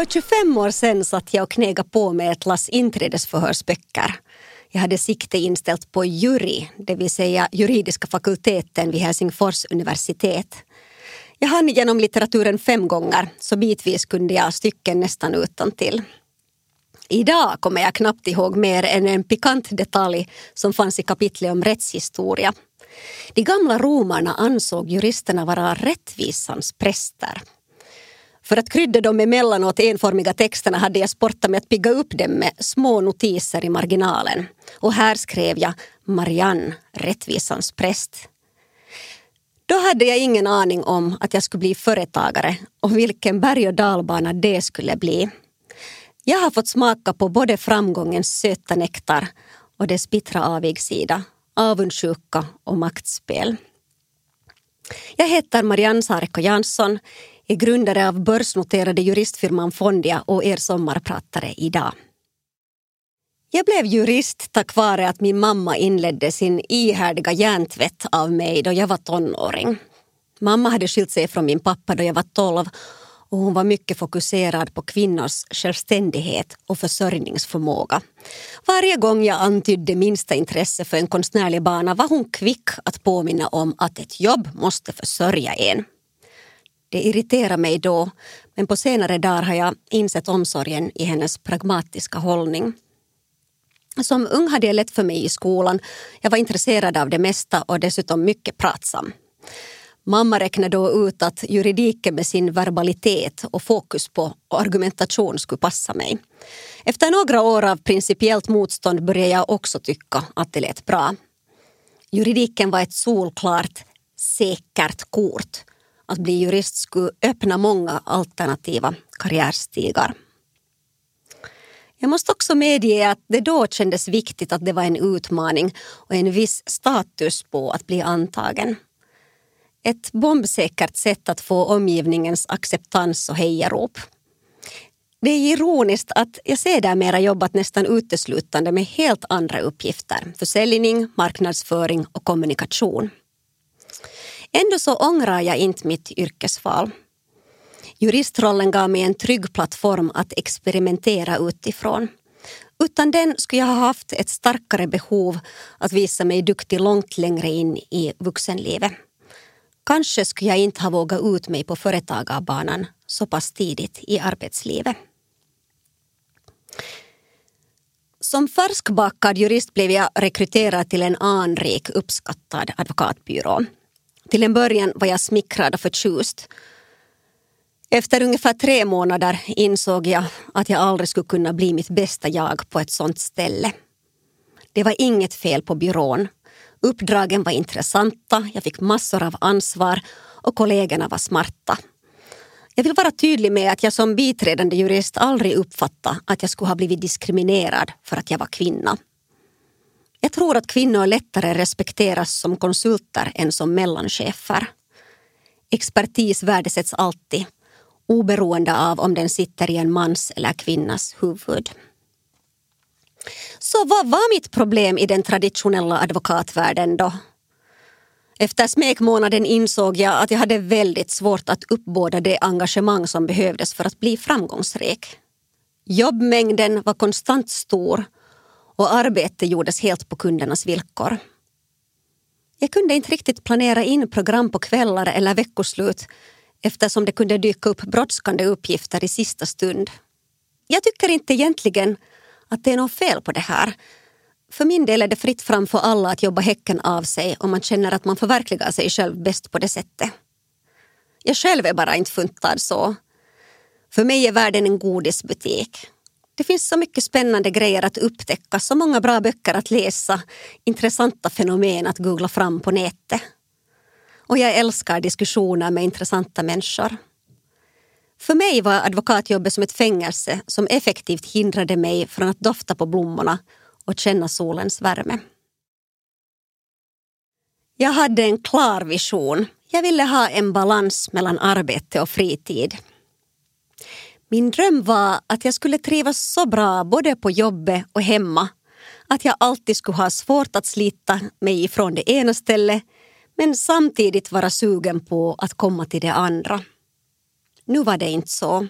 För 25 år sedan satt jag och knegade på med ett lass inträdesförhörsböcker. Jag hade sikte inställt på jury, det vill säga juridiska fakulteten vid Helsingfors universitet. Jag hann genom litteraturen fem gånger, så bitvis kunde jag stycken nästan utan till. Idag kommer jag knappt ihåg mer än en pikant detalj som fanns i kapitlet om rättshistoria. De gamla romarna ansåg juristerna vara rättvisans präster. För att krydda de emellanåt enformiga texterna hade jag sportat med att pigga upp dem med små notiser i marginalen. Och här skrev jag Marianne, rättvisans präst. Då hade jag ingen aning om att jag skulle bli företagare och vilken berg och dalbana det skulle bli. Jag har fått smaka på både framgångens söta nektar och dess bittra avigsida, avundsjuka och maktspel. Jag heter Marianne Sarko Jansson, är grundare av börsnoterade juristfirman Fondia och er sommarpratare idag. Jag blev jurist tack vare att min mamma inledde sin ihärdiga hjärntvätt av mig då jag var tonåring. Mamma hade skilt sig från min pappa då jag var tolv och hon var mycket fokuserad på kvinnors självständighet och försörjningsförmåga. Varje gång jag antydde minsta intresse för en konstnärlig bana var hon kvick att påminna om att ett jobb måste försörja en. Det irriterar mig då, men på senare dagar har jag insett omsorgen i hennes pragmatiska hållning. Som ung hade jag lätt för mig i skolan. Jag var intresserad av det mesta och dessutom mycket pratsam. Mamma räknade då ut att juridiken med sin verbalitet och fokus på argumentation skulle passa mig. Efter några år av principiellt motstånd började jag också tycka att det lät bra. Juridiken var ett solklart, säkert kort. Att bli jurist skulle öppna många alternativa karriärstigar. Jag måste också medge att det då kändes viktigt att det var en utmaning och en viss status på att bli antagen. Ett bombsäkert sätt att få omgivningens acceptans och hejarop. Det är ironiskt att jag sedermera jobbat nästan uteslutande med helt andra uppgifter. Försäljning, marknadsföring och kommunikation. Ändå så ångrar jag inte mitt yrkesval. Juristrollen gav mig en trygg plattform att experimentera utifrån. Utan den skulle jag ha haft ett starkare behov att visa mig duktig långt längre in i vuxenlivet. Kanske skulle jag inte ha vågat ut mig på företagarbanan så pass tidigt i arbetslivet. Som färskbakad jurist blev jag rekryterad till en anrik uppskattad advokatbyrå. Till en början var jag smickrad och förtjust. Efter ungefär tre månader insåg jag att jag aldrig skulle kunna bli mitt bästa jag på ett sånt ställe. Det var inget fel på byrån. Uppdragen var intressanta, jag fick massor av ansvar och kollegorna var smarta. Jag vill vara tydlig med att jag som biträdande jurist aldrig uppfattade att jag skulle ha blivit diskriminerad för att jag var kvinna. Jag tror att kvinnor lättare respekteras som konsulter än som mellanchefer. Expertis värdesätts alltid, oberoende av om den sitter i en mans eller kvinnas huvud. Så vad var mitt problem i den traditionella advokatvärlden då? Efter smekmånaden insåg jag att jag hade väldigt svårt att uppbåda det engagemang som behövdes för att bli framgångsrik. Jobbmängden var konstant stor och arbetet gjordes helt på kundernas villkor. Jag kunde inte riktigt planera in program på kvällar eller veckoslut eftersom det kunde dyka upp brådskande uppgifter i sista stund. Jag tycker inte egentligen att det är något fel på det här. För min del är det fritt fram för alla att jobba häcken av sig om man känner att man förverkligar sig själv bäst på det sättet. Jag själv är bara inte funtad så. För mig är världen en godisbutik. Det finns så mycket spännande grejer att upptäcka, så många bra böcker att läsa, intressanta fenomen att googla fram på nätet. Och jag älskar diskussioner med intressanta människor. För mig var advokatjobbet som ett fängelse som effektivt hindrade mig från att dofta på blommorna och känna solens värme. Jag hade en klar vision. Jag ville ha en balans mellan arbete och fritid. Min dröm var att jag skulle trivas så bra både på jobbet och hemma att jag alltid skulle ha svårt att slita mig ifrån det ena stället men samtidigt vara sugen på att komma till det andra. Nu var det inte så.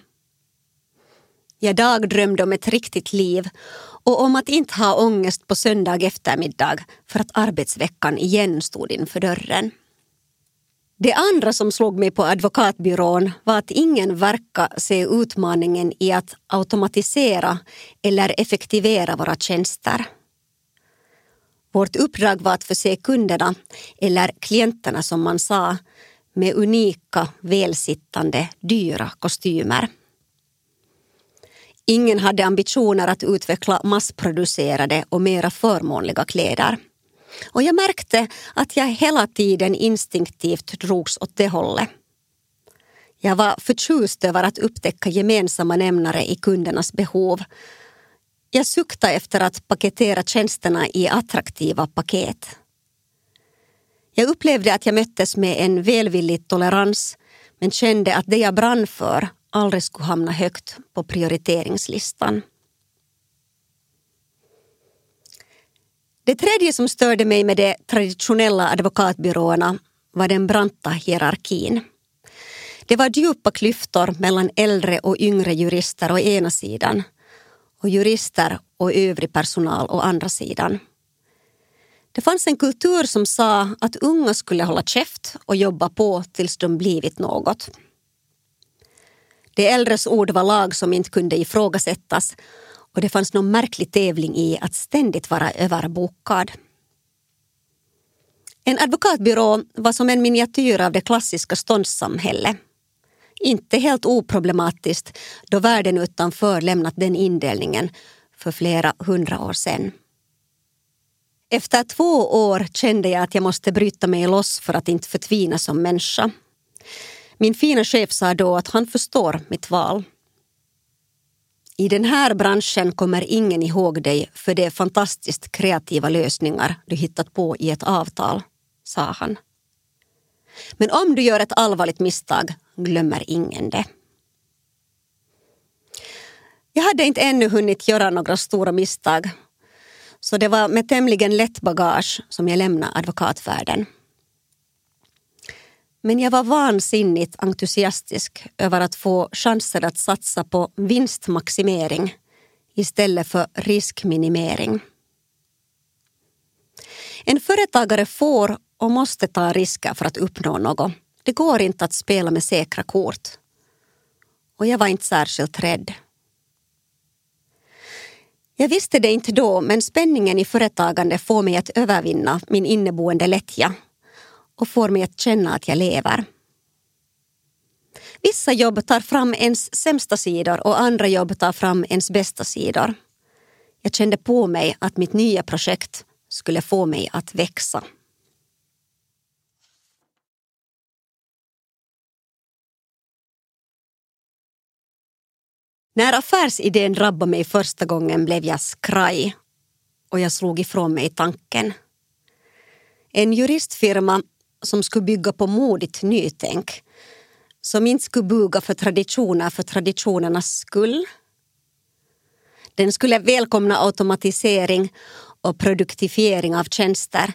Jag dagdrömde om ett riktigt liv och om att inte ha ångest på söndag eftermiddag för att arbetsveckan igen stod inför dörren. Det andra som slog mig på advokatbyrån var att ingen verkar se utmaningen i att automatisera eller effektivera våra tjänster. Vårt uppdrag var att förse kunderna, eller klienterna som man sa, med unika, välsittande, dyra kostymer. Ingen hade ambitioner att utveckla massproducerade och mera förmånliga kläder. Och jag märkte att jag hela tiden instinktivt drogs åt det hållet. Jag var förtjust över att upptäcka gemensamma nämnare i kundernas behov. Jag suktade efter att paketera tjänsterna i attraktiva paket. Jag upplevde att jag möttes med en välvillig tolerans men kände att det jag brann för aldrig skulle hamna högt på prioriteringslistan. Det tredje som störde mig med de traditionella advokatbyråerna var den branta hierarkin. Det var djupa klyftor mellan äldre och yngre jurister å ena sidan och jurister och övrig personal å andra sidan. Det fanns en kultur som sa att unga skulle hålla käft och jobba på tills de blivit något. De äldres ord var lag som inte kunde ifrågasättas och det fanns någon märklig tävling i att ständigt vara överbokad. En advokatbyrå var som en miniatyr av det klassiska ståndssamhället. Inte helt oproblematiskt då världen utanför lämnat den indelningen för flera hundra år sedan. Efter två år kände jag att jag måste bryta mig loss för att inte förtvina som människa. Min fina chef sa då att han förstår mitt val. I den här branschen kommer ingen ihåg dig för de fantastiskt kreativa lösningar du hittat på i ett avtal, sa han. Men om du gör ett allvarligt misstag glömmer ingen det. Jag hade inte ännu hunnit göra några stora misstag så det var med tämligen lätt bagage som jag lämnade advokatvärlden. Men jag var vansinnigt entusiastisk över att få chanser att satsa på vinstmaximering istället för riskminimering. En företagare får och måste ta risker för att uppnå något. Det går inte att spela med säkra kort. Och jag var inte särskilt rädd. Jag visste det inte då, men spänningen i företagande får mig att övervinna min inneboende lättja och får mig att känna att jag lever. Vissa jobb tar fram ens sämsta sidor och andra jobb tar fram ens bästa sidor. Jag kände på mig att mitt nya projekt skulle få mig att växa. När affärsidén drabbade mig första gången blev jag skraj och jag slog ifrån mig tanken. En juristfirma som skulle bygga på modigt nytänk som inte skulle buga för traditioner för traditionernas skull. Den skulle välkomna automatisering och produktifiering av tjänster.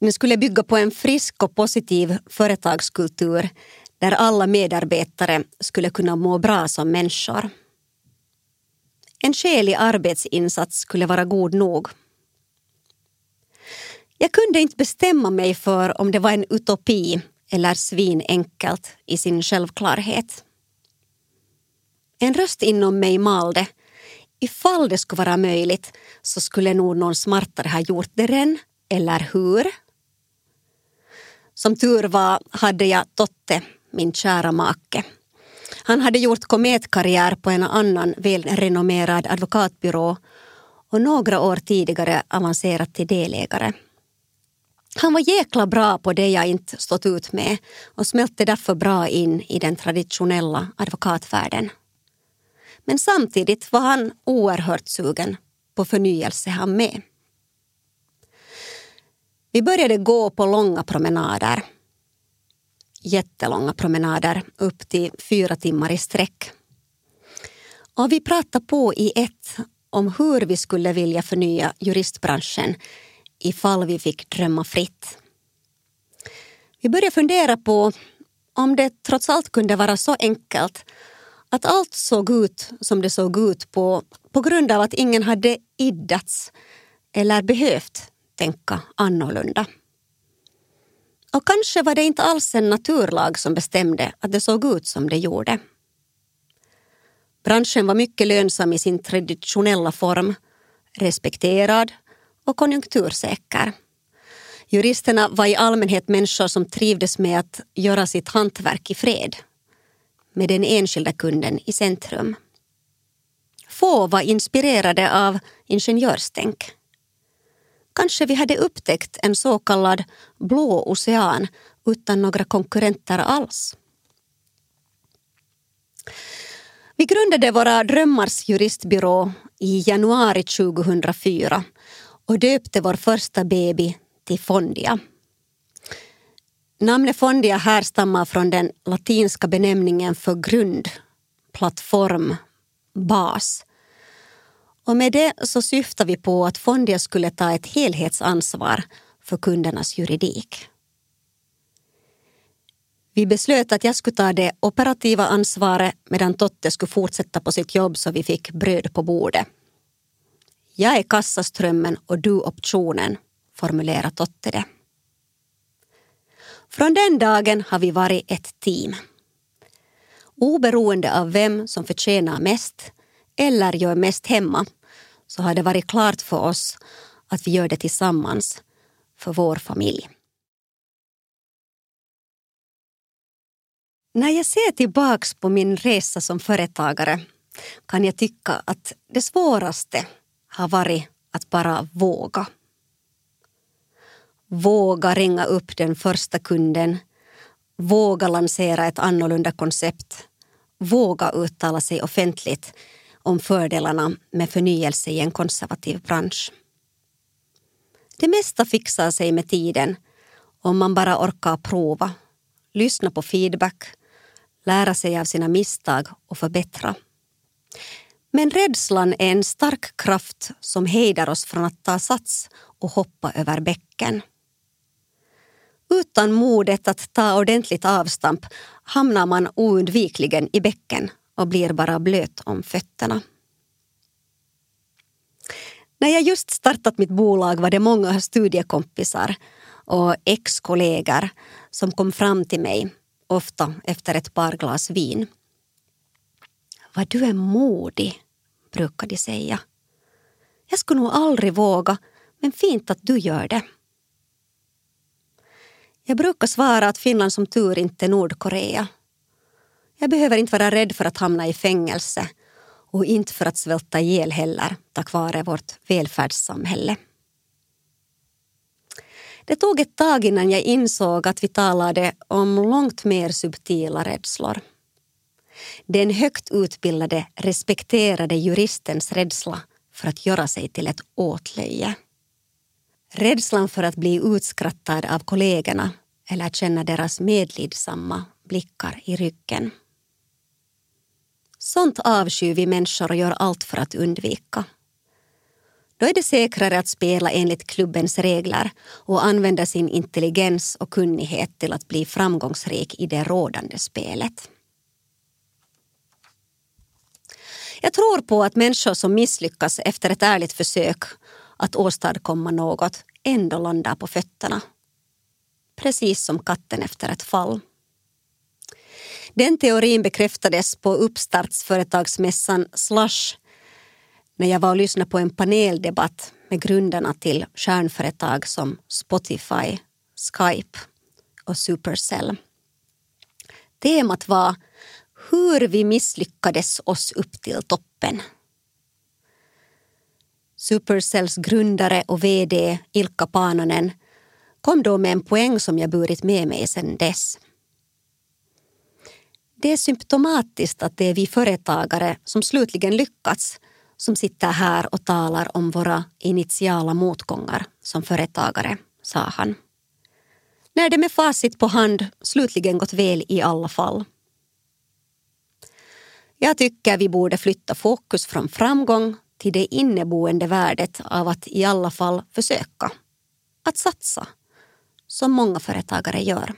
Den skulle bygga på en frisk och positiv företagskultur där alla medarbetare skulle kunna må bra som människor. En skälig arbetsinsats skulle vara god nog. Jag kunde inte bestämma mig för om det var en utopi eller svinenkelt i sin självklarhet. En röst inom mig malde. Ifall det skulle vara möjligt så skulle nog någon smartare ha gjort det redan, eller hur? Som tur var hade jag Totte, min kära make. Han hade gjort kometkarriär på en annan välrenommerad advokatbyrå och några år tidigare avancerat till delägare. Han var jäkla bra på det jag inte stått ut med och smälte därför bra in i den traditionella advokatvärlden. Men samtidigt var han oerhört sugen på förnyelse han med. Vi började gå på långa promenader. Jättelånga promenader, upp till fyra timmar i sträck. Och vi pratade på i ett om hur vi skulle vilja förnya juristbranschen ifall vi fick drömma fritt. Vi började fundera på om det trots allt kunde vara så enkelt att allt såg ut som det såg ut på, på grund av att ingen hade iddats eller behövt tänka annorlunda. Och kanske var det inte alls en naturlag som bestämde att det såg ut som det gjorde. Branschen var mycket lönsam i sin traditionella form, respekterad och konjunktursäker. Juristerna var i allmänhet människor som trivdes med att göra sitt hantverk i fred, med den enskilda kunden i centrum. Få var inspirerade av ingenjörstänk. Kanske vi hade upptäckt en så kallad blå ocean utan några konkurrenter alls. Vi grundade våra drömmars juristbyrå i januari 2004 och döpte vår första baby till Fondia. Namnet Fondia härstammar från den latinska benämningen för grund, plattform, bas. Och med det så syftar vi på att Fondia skulle ta ett helhetsansvar för kundernas juridik. Vi beslöt att jag skulle ta det operativa ansvaret medan Totte skulle fortsätta på sitt jobb så vi fick bröd på bordet. Jag är kassaströmmen och du optionen, formulerar Totte det. Från den dagen har vi varit ett team. Oberoende av vem som förtjänar mest eller gör mest hemma så har det varit klart för oss att vi gör det tillsammans för vår familj. När jag ser tillbaks på min resa som företagare kan jag tycka att det svåraste har varit att bara våga. Våga ringa upp den första kunden. Våga lansera ett annorlunda koncept. Våga uttala sig offentligt om fördelarna med förnyelse i en konservativ bransch. Det mesta fixar sig med tiden om man bara orkar prova, lyssna på feedback, lära sig av sina misstag och förbättra. Men rädslan är en stark kraft som hejdar oss från att ta sats och hoppa över bäcken. Utan modet att ta ordentligt avstamp hamnar man oundvikligen i bäcken och blir bara blöt om fötterna. När jag just startat mitt bolag var det många studiekompisar och ex-kollegor som kom fram till mig, ofta efter ett par glas vin. Vad du är modig, brukar de säga. Jag skulle nog aldrig våga, men fint att du gör det. Jag brukar svara att Finland som tur inte är Nordkorea. Jag behöver inte vara rädd för att hamna i fängelse och inte för att svälta ihjäl heller tack vare vårt välfärdssamhälle. Det tog ett tag innan jag insåg att vi talade om långt mer subtila rädslor. Den högt utbildade, respekterade juristens rädsla för att göra sig till ett åtlöje. Rädslan för att bli utskrattad av kollegorna eller känna deras medlidsamma blickar i ryggen. Sånt avskyr vi människor och gör allt för att undvika. Då är det säkrare att spela enligt klubbens regler och använda sin intelligens och kunnighet till att bli framgångsrik i det rådande spelet. Jag tror på att människor som misslyckas efter ett ärligt försök att åstadkomma något ändå landar på fötterna. Precis som katten efter ett fall. Den teorin bekräftades på uppstartsföretagsmässan Slush när jag var och lyssnade på en paneldebatt med grundarna till stjärnföretag som Spotify, Skype och Supercell. Temat var hur vi misslyckades oss upp till toppen. Supercells grundare och VD Ilkka Panonen kom då med en poäng som jag burit med mig sedan dess. Det är symptomatiskt att det är vi företagare som slutligen lyckats som sitter här och talar om våra initiala motgångar som företagare, sa han. När det med facit på hand slutligen gått väl i alla fall. Jag tycker vi borde flytta fokus från framgång till det inneboende värdet av att i alla fall försöka. Att satsa, som många företagare gör.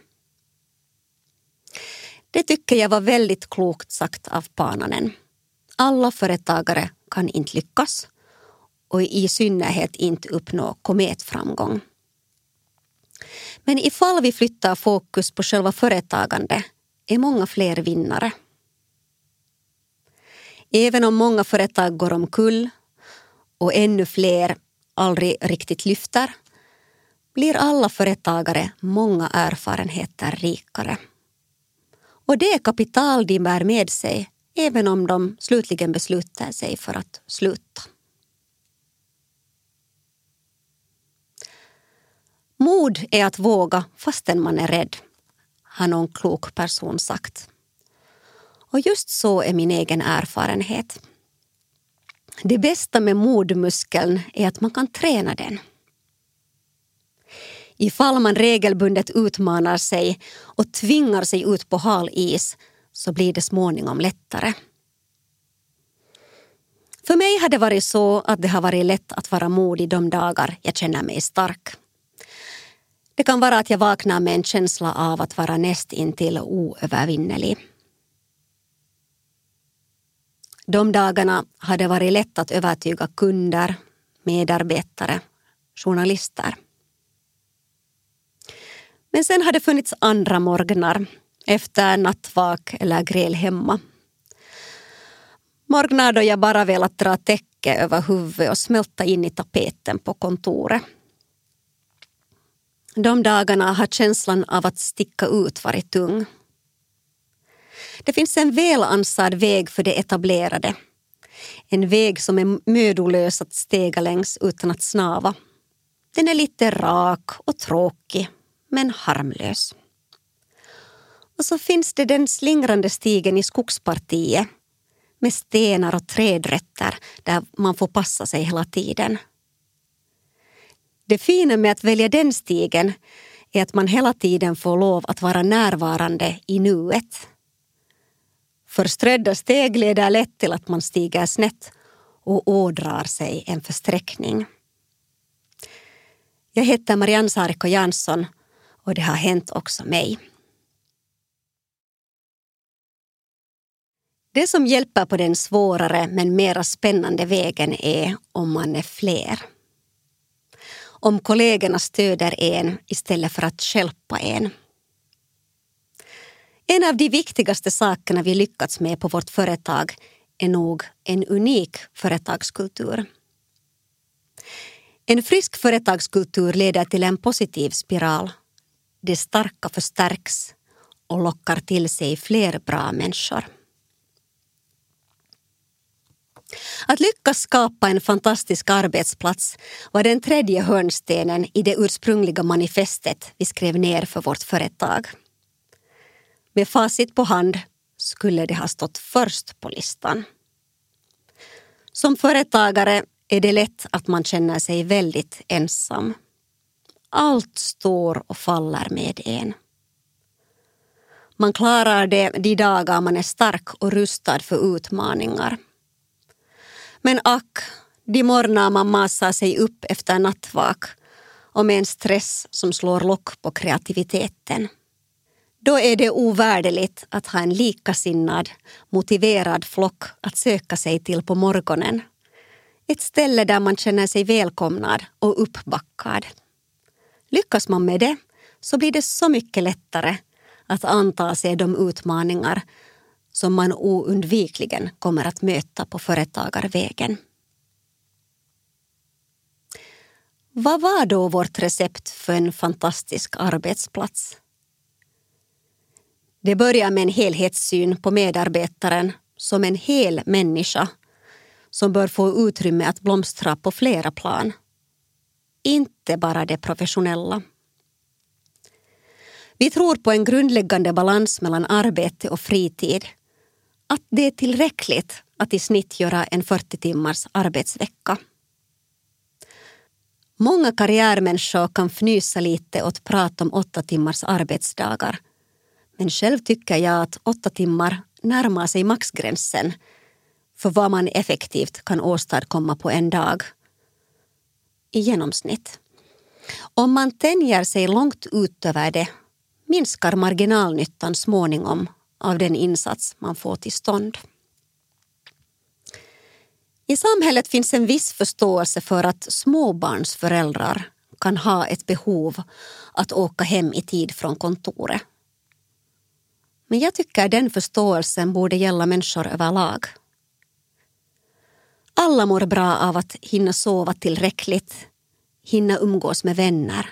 Det tycker jag var väldigt klokt sagt av Pananen. Alla företagare kan inte lyckas och i synnerhet inte uppnå kometframgång. Men ifall vi flyttar fokus på själva företagande är många fler vinnare. Även om många företag går omkull och ännu fler aldrig riktigt lyfter blir alla företagare många erfarenheter rikare. Och det är kapital de bär med sig även om de slutligen beslutar sig för att sluta. Mod är att våga fastän man är rädd, har någon klok person sagt. Och just så är min egen erfarenhet. Det bästa med modmuskeln är att man kan träna den. Ifall man regelbundet utmanar sig och tvingar sig ut på hal is så blir det småningom lättare. För mig har det varit så att det har varit lätt att vara modig de dagar jag känner mig stark. Det kan vara att jag vaknar med en känsla av att vara näst intill oövervinnelig. De dagarna har det varit lätt att övertyga kunder, medarbetare, journalister. Men sen har det funnits andra morgnar efter nattvak eller gräl hemma. Morgnar då jag bara velat dra täcke över huvudet och smälta in i tapeten på kontoret. De dagarna har känslan av att sticka ut varit tung. Det finns en välansad väg för det etablerade. En väg som är mödolös att stega längs utan att snava. Den är lite rak och tråkig, men harmlös. Och så finns det den slingrande stigen i skogspartiet med stenar och trädrötter där man får passa sig hela tiden. Det fina med att välja den stigen är att man hela tiden får lov att vara närvarande i nuet. Förströdda steg leder lätt till att man stiger snett och ådrar sig en försträckning. Jag heter Marianne Sarko Jansson och det har hänt också mig. Det som hjälper på den svårare men mera spännande vägen är om man är fler. Om kollegorna stöder en istället för att stjälpa en. En av de viktigaste sakerna vi lyckats med på vårt företag är nog en unik företagskultur. En frisk företagskultur leder till en positiv spiral. Det starka förstärks och lockar till sig fler bra människor. Att lyckas skapa en fantastisk arbetsplats var den tredje hörnstenen i det ursprungliga manifestet vi skrev ner för vårt företag. Med facit på hand skulle det ha stått först på listan. Som företagare är det lätt att man känner sig väldigt ensam. Allt står och faller med en. Man klarar det de dagar man är stark och rustad för utmaningar. Men ack, de morgnar man masar sig upp efter nattvak och med en stress som slår lock på kreativiteten. Då är det ovärderligt att ha en likasinnad, motiverad flock att söka sig till på morgonen. Ett ställe där man känner sig välkomnad och uppbackad. Lyckas man med det så blir det så mycket lättare att anta sig de utmaningar som man oundvikligen kommer att möta på företagarvägen. Vad var då vårt recept för en fantastisk arbetsplats? Det börjar med en helhetssyn på medarbetaren som en hel människa som bör få utrymme att blomstra på flera plan. Inte bara det professionella. Vi tror på en grundläggande balans mellan arbete och fritid att det är tillräckligt att i snitt göra en 40 timmars arbetsvecka. Många karriärmänniskor kan fnysa lite åt prat om åtta timmars arbetsdagar. Men själv tycker jag att åtta timmar närmar sig maxgränsen för vad man effektivt kan åstadkomma på en dag. I genomsnitt. Om man tänjer sig långt utöver det minskar marginalnyttan småningom av den insats man får till stånd. I samhället finns en viss förståelse för att småbarnsföräldrar kan ha ett behov att åka hem i tid från kontoret. Men jag tycker den förståelsen borde gälla människor överlag. Alla mår bra av att hinna sova tillräckligt, hinna umgås med vänner,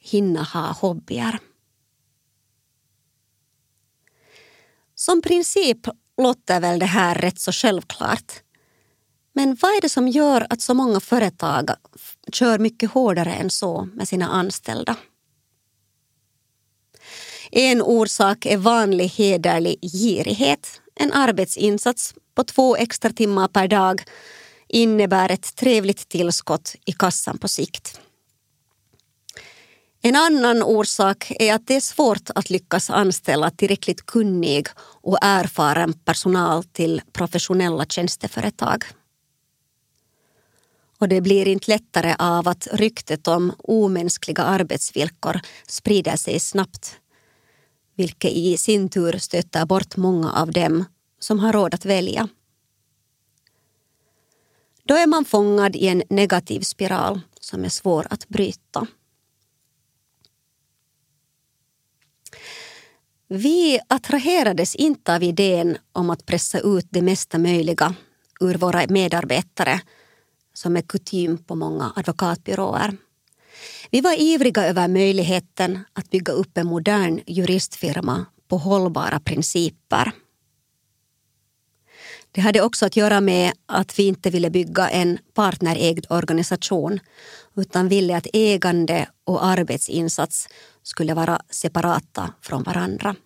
hinna ha hobbyer. Som princip låter väl det här rätt så självklart. Men vad är det som gör att så många företag kör mycket hårdare än så med sina anställda? En orsak är vanlig hederlig girighet. En arbetsinsats på två extra timmar per dag innebär ett trevligt tillskott i kassan på sikt. En annan orsak är att det är svårt att lyckas anställa tillräckligt kunnig och erfaren personal till professionella tjänsteföretag. Och det blir inte lättare av att ryktet om omänskliga arbetsvillkor sprider sig snabbt vilket i sin tur stöter bort många av dem som har råd att välja. Då är man fångad i en negativ spiral som är svår att bryta. Vi attraherades inte av idén om att pressa ut det mesta möjliga ur våra medarbetare som är kutym på många advokatbyråer. Vi var ivriga över möjligheten att bygga upp en modern juristfirma på hållbara principer. Det hade också att göra med att vi inte ville bygga en partnerägd organisation utan ville att ägande och arbetsinsats skulle vara separata från varandra.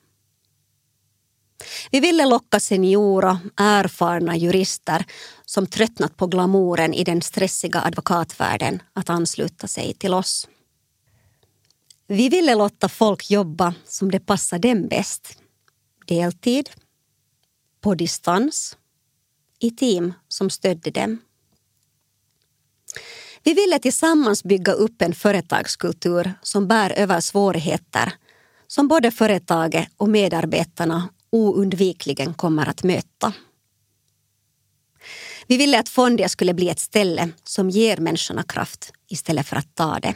Vi ville locka seniora, erfarna jurister som tröttnat på glamouren i den stressiga advokatvärlden att ansluta sig till oss. Vi ville låta folk jobba som det passar dem bäst. Deltid, på distans, i team som stödde dem. Vi ville tillsammans bygga upp en företagskultur som bär över svårigheter som både företaget och medarbetarna oundvikligen kommer att möta. Vi ville att Fondia skulle bli ett ställe som ger människorna kraft istället för att ta det.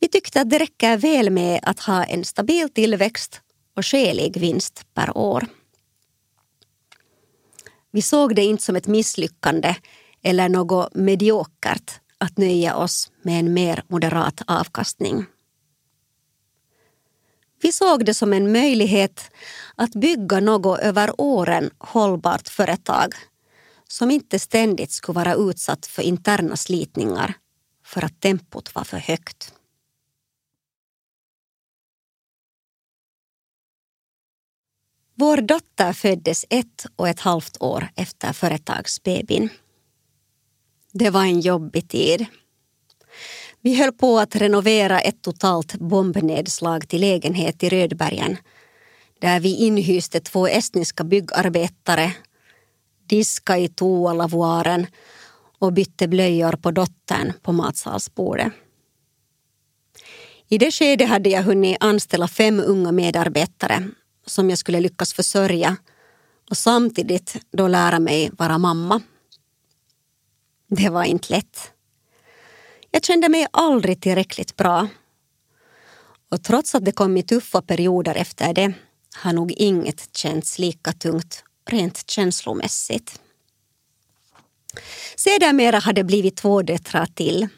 Vi tyckte att det räcker väl med att ha en stabil tillväxt och skälig vinst per år. Vi såg det inte som ett misslyckande eller något mediokert att nöja oss med en mer moderat avkastning. Vi såg det som en möjlighet att bygga något över åren hållbart företag som inte ständigt skulle vara utsatt för interna slitningar för att tempot var för högt. Vår dotter föddes ett och ett halvt år efter företagsbebin. Det var en jobbig tid. Vi höll på att renovera ett totalt bombnedslag till lägenhet i Rödbergen där vi inhyste två estniska byggarbetare, diska i toalavoaren och bytte blöjor på dottern på matsalsbordet. I det skedet hade jag hunnit anställa fem unga medarbetare som jag skulle lyckas försörja och samtidigt då lära mig vara mamma. Det var inte lätt. Jag kände mig aldrig tillräckligt bra. Och trots att det kom i tuffa perioder efter det har nog inget känts lika tungt rent känslomässigt. Sedermera har det blivit två döttrar till.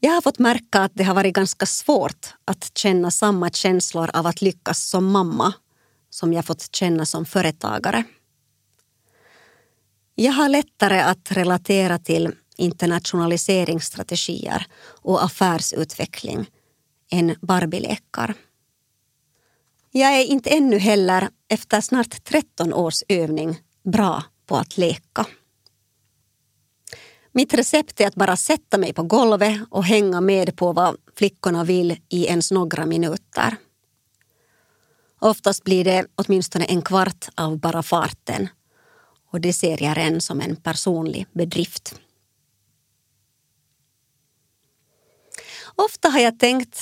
Jag har fått märka att det har varit ganska svårt att känna samma känslor av att lyckas som mamma som jag fått känna som företagare. Jag har lättare att relatera till internationaliseringsstrategier och affärsutveckling än Barbielekar. Jag är inte ännu heller, efter snart 13 års övning, bra på att leka. Mitt recept är att bara sätta mig på golvet och hänga med på vad flickorna vill i ens några minuter. Oftast blir det åtminstone en kvart av bara farten och det ser jag redan som en personlig bedrift. Ofta har jag tänkt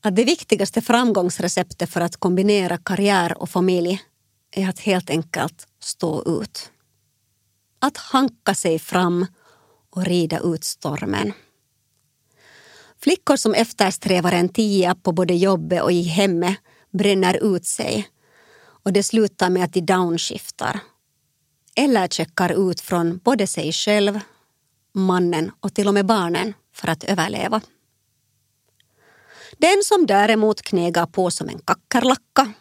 att det viktigaste framgångsreceptet för att kombinera karriär och familj är att helt enkelt stå ut. Att hanka sig fram och rida ut stormen. Flickor som eftersträvar en tia på både jobbet och i hemmet bränner ut sig och det slutar med att de downshiftar eller checkar ut från både sig själv, mannen och till och med barnen för att överleva. Den som däremot knegar på som en kackerlacka,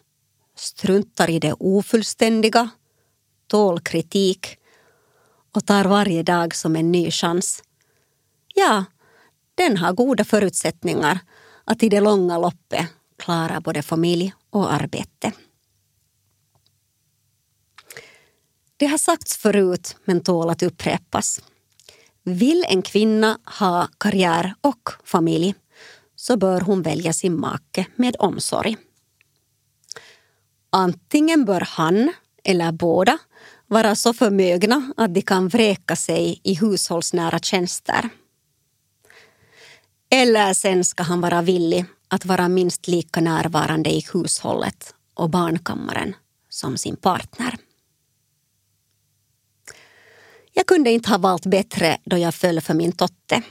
struntar i det ofullständiga, tål kritik och tar varje dag som en ny chans. Ja, den har goda förutsättningar att i det långa loppet klara både familj och arbete. Det har sagts förut men tål att upprepas. Vill en kvinna ha karriär och familj så bör hon välja sin make med omsorg. Antingen bör han eller båda vara så förmögna att de kan vräka sig i hushållsnära tjänster. Eller sen ska han vara villig att vara minst lika närvarande i hushållet och barnkammaren som sin partner. Jag kunde inte ha valt bättre då jag föll för min Totte.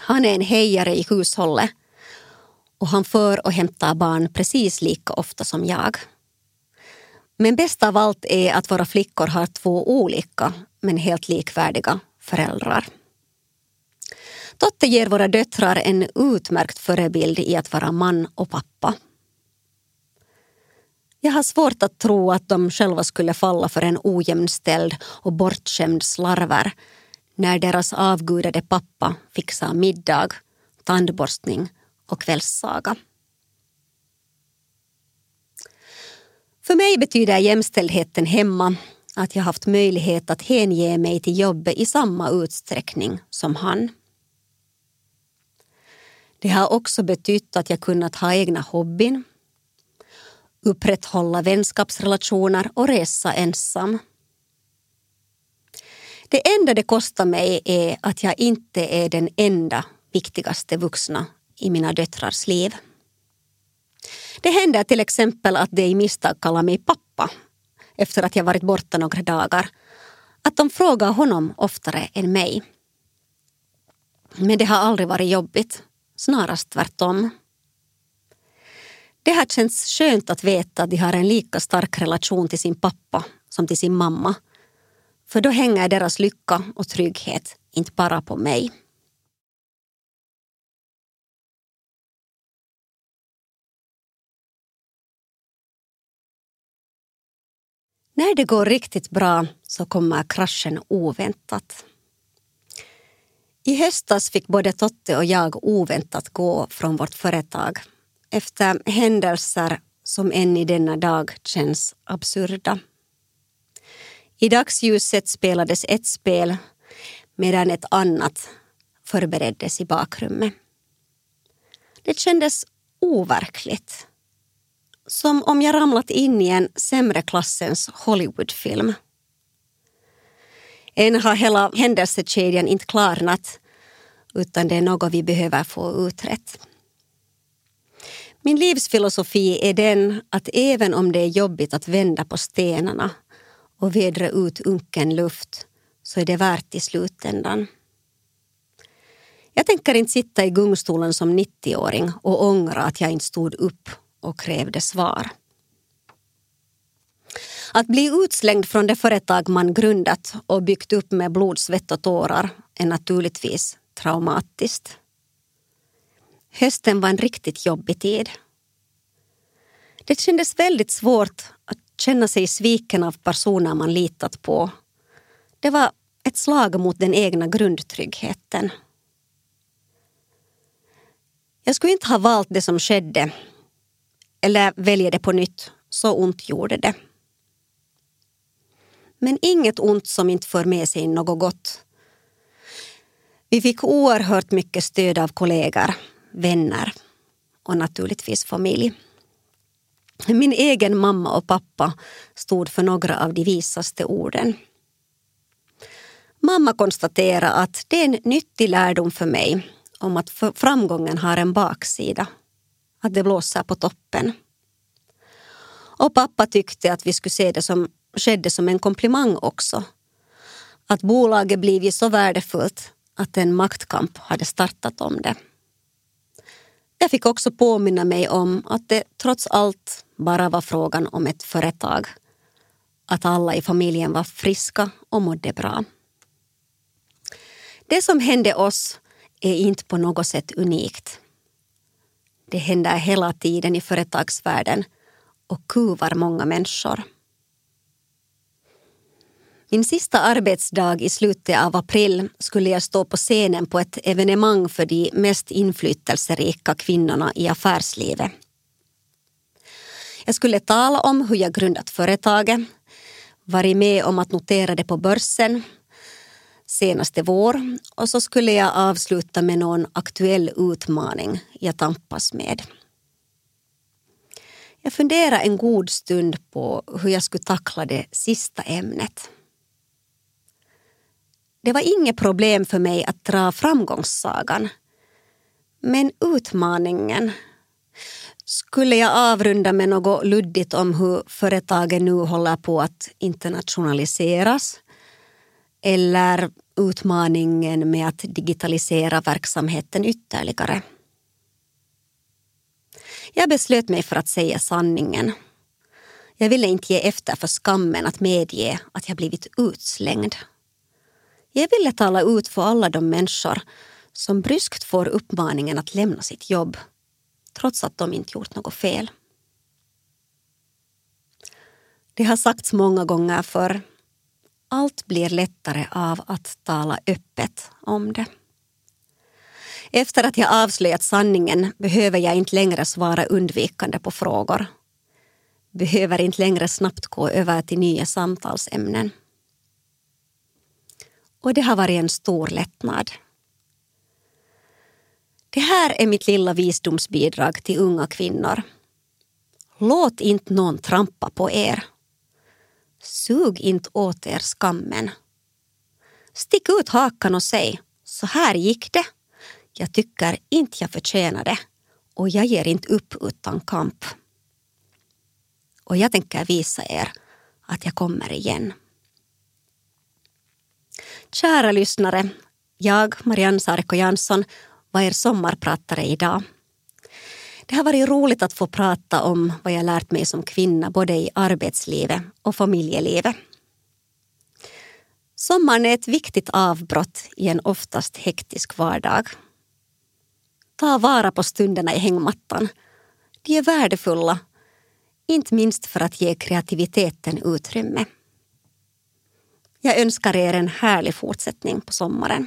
Han är en hejare i hushållet och han för och hämtar barn precis lika ofta som jag. Men bäst av allt är att våra flickor har två olika men helt likvärdiga föräldrar. Totte ger våra döttrar en utmärkt förebild i att vara man och pappa. Jag har svårt att tro att de själva skulle falla för en ojämställd och bortskämd slarver när deras avgudade pappa fixar middag, tandborstning och kvällssaga. För mig betyder jämställdheten hemma att jag haft möjlighet att hänge mig till jobbet i samma utsträckning som han. Det har också betytt att jag kunnat ha egna hobbyn, upprätthålla vänskapsrelationer och resa ensam. Det enda det kostar mig är att jag inte är den enda viktigaste vuxna i mina döttrars liv. Det händer till exempel att de i misstag kallar mig pappa efter att jag varit borta några dagar. Att de frågar honom oftare än mig. Men det har aldrig varit jobbigt, snarast tvärtom. Det har känts skönt att veta att de har en lika stark relation till sin pappa som till sin mamma. För då hänger deras lycka och trygghet inte bara på mig. När det går riktigt bra så kommer kraschen oväntat. I höstas fick både Totte och jag oväntat gå från vårt företag efter händelser som än i denna dag känns absurda. I dagsljuset spelades ett spel medan ett annat förbereddes i bakrummet. Det kändes overkligt. Som om jag ramlat in i en sämre klassens Hollywoodfilm. Än har hela händelsekedjan inte klarnat utan det är något vi behöver få utrett. Min livsfilosofi är den att även om det är jobbigt att vända på stenarna och vädra ut unken luft så är det värt i slutändan. Jag tänker inte sitta i gungstolen som 90-åring och ångra att jag inte stod upp och krävde svar. Att bli utslängd från det företag man grundat och byggt upp med blod, svett och tårar är naturligtvis traumatiskt. Hösten var en riktigt jobbig tid. Det kändes väldigt svårt att känna sig sviken av personer man litat på. Det var ett slag mot den egna grundtryggheten. Jag skulle inte ha valt det som skedde eller välja det på nytt. Så ont gjorde det. Men inget ont som inte för med sig något gott. Vi fick oerhört mycket stöd av kollegor, vänner och naturligtvis familj. Min egen mamma och pappa stod för några av de visaste orden. Mamma konstaterade att det är en nyttig lärdom för mig om att framgången har en baksida att det blåser på toppen. Och pappa tyckte att vi skulle se det som skedde som en komplimang också. Att bolaget blivit så värdefullt att en maktkamp hade startat om det. Jag fick också påminna mig om att det trots allt bara var frågan om ett företag. Att alla i familjen var friska och mådde bra. Det som hände oss är inte på något sätt unikt. Det händer hela tiden i företagsvärlden och kuvar många människor. Min sista arbetsdag i slutet av april skulle jag stå på scenen på ett evenemang för de mest inflytelserika kvinnorna i affärslivet. Jag skulle tala om hur jag grundat företaget, varit med om att notera det på börsen senaste vår och så skulle jag avsluta med någon aktuell utmaning jag tampas med. Jag funderade en god stund på hur jag skulle tackla det sista ämnet. Det var inget problem för mig att dra framgångssagan. Men utmaningen skulle jag avrunda med något luddigt om hur företagen nu håller på att internationaliseras eller utmaningen med att digitalisera verksamheten ytterligare. Jag beslöt mig för att säga sanningen. Jag ville inte ge efter för skammen att medge att jag blivit utslängd. Jag ville tala ut för alla de människor som bryskt får uppmaningen att lämna sitt jobb trots att de inte gjort något fel. Det har sagts många gånger för allt blir lättare av att tala öppet om det. Efter att jag avslöjat sanningen behöver jag inte längre svara undvikande på frågor. Behöver inte längre snabbt gå över till nya samtalsämnen. Och det har varit en stor lättnad. Det här är mitt lilla visdomsbidrag till unga kvinnor. Låt inte någon trampa på er. Sug inte åt er skammen. Stick ut hakan och säg, så här gick det. Jag tycker inte jag förtjänar det och jag ger inte upp utan kamp. Och jag tänker visa er att jag kommer igen. Kära lyssnare, jag, Marianne Sarko Jansson, var er sommarpratare idag. Det har varit roligt att få prata om vad jag lärt mig som kvinna både i arbetslivet och familjelivet. Sommaren är ett viktigt avbrott i en oftast hektisk vardag. Ta vara på stunderna i hängmattan. De är värdefulla, inte minst för att ge kreativiteten utrymme. Jag önskar er en härlig fortsättning på sommaren.